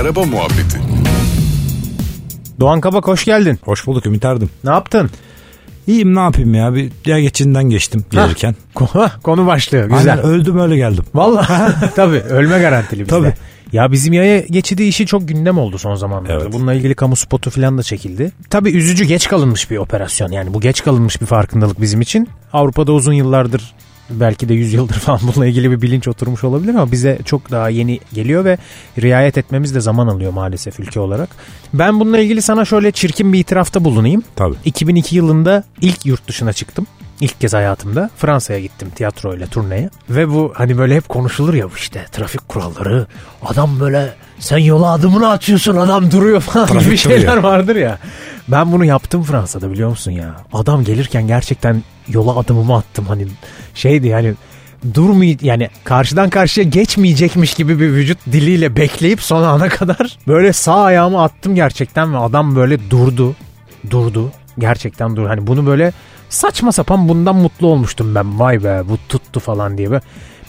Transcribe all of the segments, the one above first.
Araba Muhabbeti Doğan Kabak hoş geldin. Hoş bulduk Ümit Erdim. Ne yaptın? İyiyim ne yapayım ya bir yaya geçinden geçtim gelirken. Konu, konu başlığı güzel. Aynen öldüm öyle geldim. Vallahi tabii ölme garantili bizde. Tabii. Ya bizim yaya geçidi işi çok gündem oldu son zamanlarda. Evet. Bununla ilgili kamu spotu falan da çekildi. Tabii üzücü geç kalınmış bir operasyon. Yani bu geç kalınmış bir farkındalık bizim için. Avrupa'da uzun yıllardır belki de 100 yıldır falan bununla ilgili bir bilinç oturmuş olabilir ama bize çok daha yeni geliyor ve riayet etmemiz de zaman alıyor maalesef ülke olarak. Ben bununla ilgili sana şöyle çirkin bir itirafta bulunayım. Tabii. 2002 yılında ilk yurt dışına çıktım. İlk kez hayatımda Fransa'ya gittim tiyatroyla turneye. Ve bu hani böyle hep konuşulur ya işte trafik kuralları. Adam böyle sen yola adımını atıyorsun adam duruyor falan Trafik gibi şeyler duruyor. vardır ya. Ben bunu yaptım Fransa'da biliyor musun ya. Adam gelirken gerçekten yola adımımı attım hani şeydi yani durmay yani karşıdan karşıya geçmeyecekmiş gibi bir vücut diliyle bekleyip son ana kadar böyle sağ ayağımı attım gerçekten ve adam böyle durdu. Durdu. Gerçekten dur. Hani bunu böyle saçma sapan bundan mutlu olmuştum ben. Vay be bu tuttu falan diye. Böyle.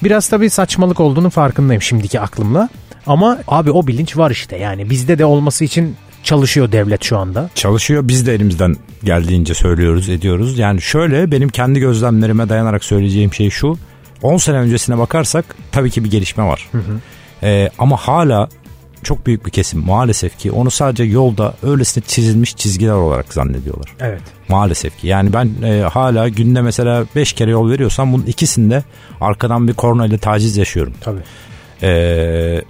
Biraz tabii saçmalık olduğunu farkındayım şimdiki aklımla. Ama abi o bilinç var işte. Yani bizde de olması için çalışıyor devlet şu anda. Çalışıyor biz de elimizden geldiğince söylüyoruz ediyoruz. Yani şöyle benim kendi gözlemlerime dayanarak söyleyeceğim şey şu. 10 sene öncesine bakarsak tabii ki bir gelişme var. Ee, ama hala çok büyük bir kesim maalesef ki onu sadece yolda öylesine çizilmiş çizgiler olarak zannediyorlar. Evet. Maalesef ki. Yani ben e, hala günde mesela 5 kere yol veriyorsam bunun ikisinde arkadan bir kornayla taciz yaşıyorum. Tabii. E,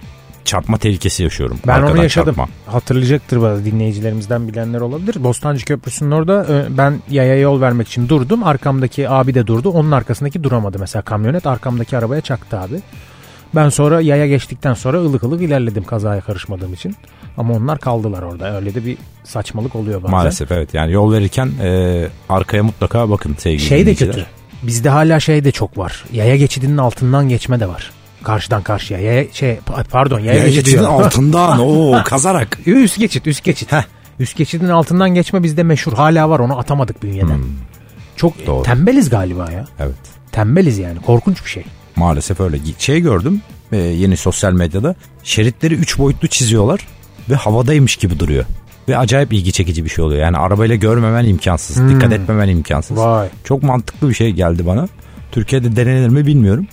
çarpma tehlikesi yaşıyorum. Ben Arkadan onu yaşadım. çarpma. Hatırlayacaktır bazı dinleyicilerimizden bilenler olabilir. Bostancı Köprüsü'nün orada e, ben yaya yol vermek için durdum. Arkamdaki abi de durdu. Onun arkasındaki duramadı mesela kamyonet. Arkamdaki arabaya çaktı abi. Ben sonra yaya geçtikten sonra ılık ılık ilerledim kazaya karışmadığım için. Ama onlar kaldılar orada. Öyle de bir saçmalık oluyor bazen. Maalesef evet. Yani yol verirken e, arkaya mutlaka bakın sevgili Şey de kötü. Bizde hala şey de çok var. Yaya geçidinin altından geçme de var. Karşıdan karşıya. Yaya, şey pardon yaya, Yaya geçidi geçidin diyorum. altından o kazarak. Üst geçit, üst geçit. Üst geçidin altından geçme bizde meşhur. Hala var onu atamadık bünyeden. Çok Hmm. Doğru. tembeliz galiba ya. Evet. Tembeliz yani. Korkunç bir şey. Maalesef öyle. Şey gördüm e, yeni sosyal medyada. Şeritleri 3 boyutlu çiziyorlar ve havadaymış gibi duruyor. Ve acayip ilgi çekici bir şey oluyor. Yani arabayla görmemen imkansız. Dikkat etmemen imkansız. Hmm. Vay. Çok mantıklı bir şey geldi bana. Türkiye'de denenir mi bilmiyorum.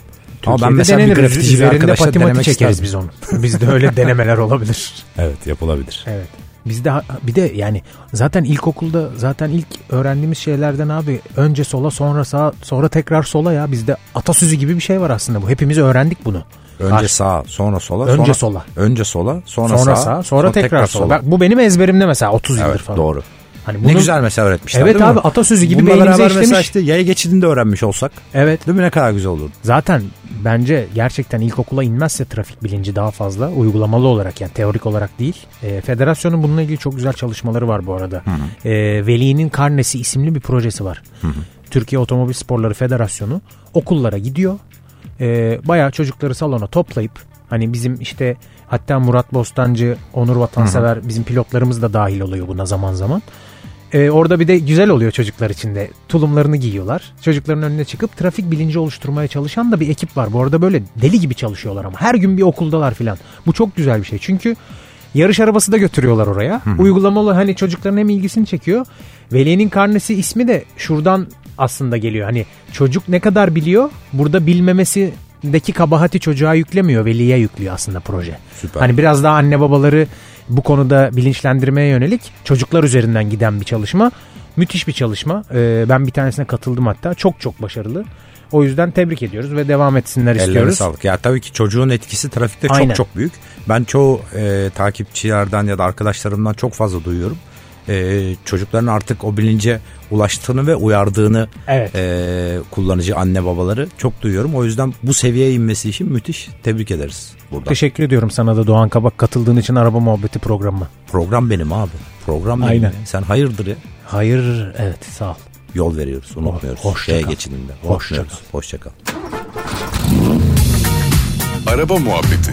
Ama ben Türkiye'de mesela bir denenir. grafitici bir arkadaşla denemek çekeriz isterdim. biz onu. Bizde öyle denemeler olabilir. Evet yapılabilir. Evet. Bizde bir de yani zaten ilkokulda zaten ilk öğrendiğimiz şeylerden abi önce sola sonra sağa sonra tekrar sola ya bizde atasözü gibi bir şey var aslında bu. Hepimiz öğrendik bunu. Önce Karşı- sağa sonra sola. Önce sonra, sola. Önce sola sonra, sonra sağa. sağa sonra, tekrar, sola. Bak, bu benim ezberimde mesela 30 yıldır Evet falan. doğru. Hani Ne bunu- güzel mesela öğretmişler Evet değil mi? abi, atasözü gibi Bununla beynimize beraber mesela işlemiş. işte yaya geçidinde öğrenmiş olsak Evet. değil mi ne kadar güzel olurdu. Zaten bence gerçekten ilkokula inmezse trafik bilinci daha fazla uygulamalı olarak yani teorik olarak değil. E, federasyonun bununla ilgili çok güzel çalışmaları var bu arada. E, Veli'nin Karnesi isimli bir projesi var. Türkiye Otomobil Sporları Federasyonu okullara gidiyor. E, bayağı çocukları salona toplayıp hani bizim işte hatta Murat Bostancı, Onur Vatansever bizim pilotlarımız da dahil oluyor buna zaman zaman. Ee, orada bir de güzel oluyor çocuklar için de. Tulumlarını giyiyorlar. Çocukların önüne çıkıp trafik bilinci oluşturmaya çalışan da bir ekip var. Bu arada böyle deli gibi çalışıyorlar ama. Her gün bir okuldalar filan. Bu çok güzel bir şey. Çünkü yarış arabası da götürüyorlar oraya. Uygulamalı hani çocukların hem ilgisini çekiyor. Veli'nin karnesi ismi de şuradan aslında geliyor. Hani çocuk ne kadar biliyor burada bilmemesindeki kabahati çocuğa yüklemiyor. Veliye yüklüyor aslında proje. Süper. Hani biraz daha anne babaları bu konuda bilinçlendirmeye yönelik çocuklar üzerinden giden bir çalışma. Müthiş bir çalışma. Ee, ben bir tanesine katıldım hatta. Çok çok başarılı. O yüzden tebrik ediyoruz ve devam etsinler Ellerine istiyoruz. sağlık. Ya tabii ki çocuğun etkisi trafikte Aynen. çok çok büyük. Ben çoğu e, takipçilerden ya da arkadaşlarımdan çok fazla duyuyorum. E, çocukların artık o bilince ulaştığını ve uyardığını Evet. e, kullanıcı anne babaları çok duyuyorum. O yüzden bu seviyeye inmesi için müthiş tebrik ederiz burada. Teşekkür ediyorum sana da Doğan Kabak katıldığın için Araba Muhabbeti programıma. Program benim abi. Program benim. Aynen. Sen hayırdır ya. Hayır evet sağ ol. Yol veriyoruz unutmuyoruz. Hoşça Yaya kal. geçidinde. Hoşça Unutmuyoruz. Hoşça kal. Araba Muhabbeti